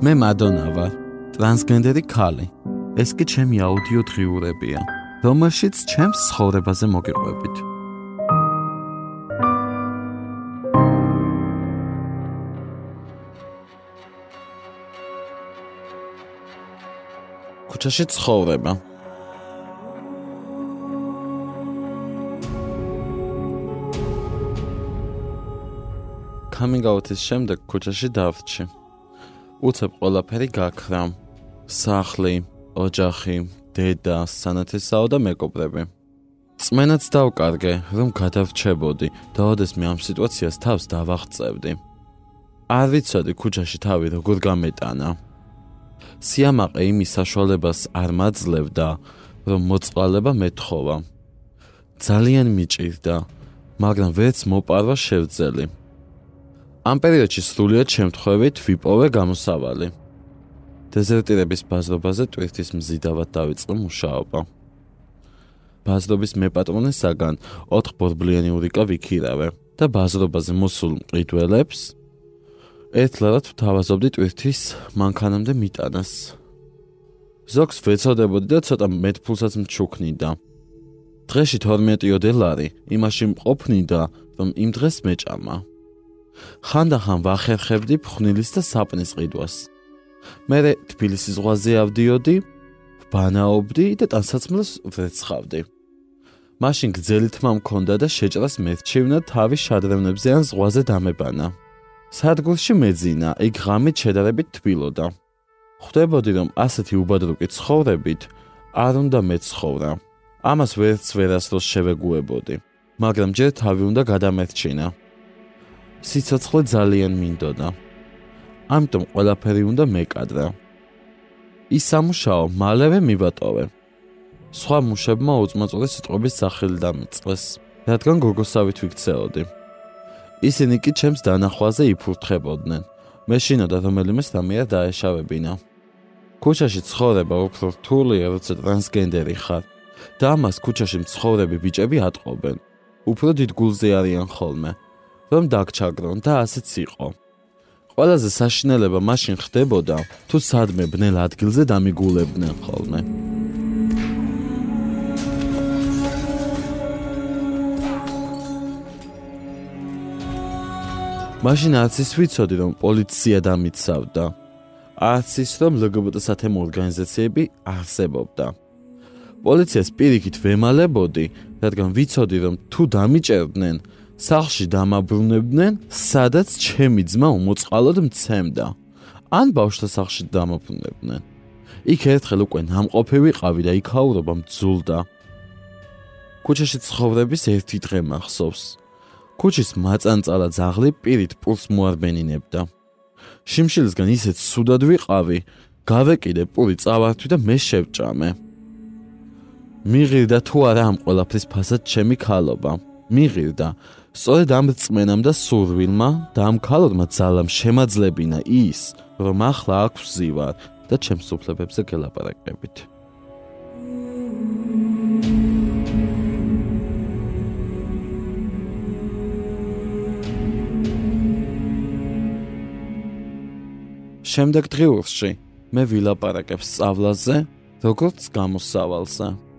მე მადონა ვარ, ტრანსგენდერი ქალი. ეს კი ჩემი აუდიო დღიურებია, რომელშიც ჩემს ცხოვრებაზე მოგიყვებით. ქუჩაში ცხოვრება. coming out-ის შემდეგ ქუჩაში დავრჩი. უცებ ყველაფერი გაქრა. სახლი, ოჯახი, დედა, სანათესაო და მეკობრები. წმენაც დავკარგე, რომ გადავრჩებოდი და ოდეს მე ამ სიტუაციას თავს დავაღწევდი. არ ვიცოდი ქუჩაში თავი როგორ გამეტანა. სიამაყე იმის საშუალებას არ მაძლევდა, რომ მოწყალება მეთხოვა. ძალიან მიჭირდა, მაგრამ ვერც მოპარვა შევძელი. ამ პერიოდში სრულიად შემთხვევით ვიპოვე გამოსავალი. დეზერტირების ბაზრობაზე ტვირთის მზიდავად დაიწყო მუშაობა. ბაზრობის მეპატრონესაგან 4 ბორბლიანი ურიკა ვიქირავე და ბაზრობაზე მოსულ მყიდველებს ერთლავად თავაზობდი ტვირთის მანქანამდე მიტანას. ზოგს ვეცოდებოდი და ცოტა მეტფულსაც მჩუქნიდა. დღეში 12 დოლარი იმაში მყოფნიდა, რომ იმ დღეს მეჭამა. ხანდახან ვახერხებდი ფხნილის და საპნის ყიდვას. მე თბილისის ზღვაზე ავდიოდი, ბანაობდი და ტანსაცმელს ვეცხავდი. მაშინ გძელი თმა მქონდა და შეჭრას მერჩივნა თავი შადრევნებზე ან ზღვაზე დამებანა. სადგურში მეძინა, იქ ღამით შედარებით თბილოდა. ხვდებოდი რომ ასეთი უბადრუკი ცხოვრებით არ უნდა მეცხოვრა. ამას ვერც ვერასდროს შევეგუებოდი, მაგრამ ჯერ თავი უნდა გადამერჩინა. სიცოცხლე ძალიან მინდოდა. ამიტომ ყველაფერი უნდა მეკადრა. ის სამუშაო მალევე მივატოვე. სხვა მუშებმა უწმაწოდე სიტყვების სახელი დამწეს, რადგან გოგოსავით ვიქცეოდი. ისინი კი ჩემს დანახვაზე იფურთხებოდნენ. მე შინოდა რომელიმე სამია დაეშავებინა. ქუჩაში ცხოვრება უფრო რთულია, როცა ტრანსგენდერი ხარ. და ამას ქუჩაში მცხოვრები ბიჭები ატყობენ. უფრო დიდ გულზე არიან ხოლმე. რომ დაგჩაგრონ და ასეც იყო. ყველაზე საშინელება მაშინ ხდებოდა, თუ სადმე ბნელ ადგილზე დამიგულებდნენ ხოლმე. მაშინ არც ის ვიცოდი, რომ პოლიცია დამიცავდა. არც ის, რომ LGBT სათემო ორგანიზაციები არსებობდა. პოლიციას პირიქით ვემალებოდი, რადგან ვიცოდი, რომ თუ დამიჭერდნენ, სახლში დამაბრუნებდნენ, სადაც ჩემი ძმა უმოწყალოდ მცემდა. ან ბავშვთა სახლში დამაბრუნებდნენ. იქ ერთხელ უკვე ნამყოფი ვიყავი და იქაურობა მძულდა. ქუჩაში ცხოვრების ერთი დღე მახსოვს. ქუჩის მაწანწალა ძაღლი პირით პულს მოარბენინებდა. შიმშილისგან ისეთ სუდად ვიყავი, გავეკიდე პული წავართვი და მე შევჭამე. მიღირდა თუ არა ამ ყოლაფრის ფასად ჩემი ქალობა. მიღირდა სწორედ ამ წმენამ და სურვილმა და ამ ქალოდმა ძალამ შემაძლებინა ის, რომ ახლა აქვს ზივარ და ჩემს უფლებებზე გელაპარაკებით. შემდეგ დღიურში მე ვილაპარაკებ სწავლაზე, როგორც გამოსავალზე.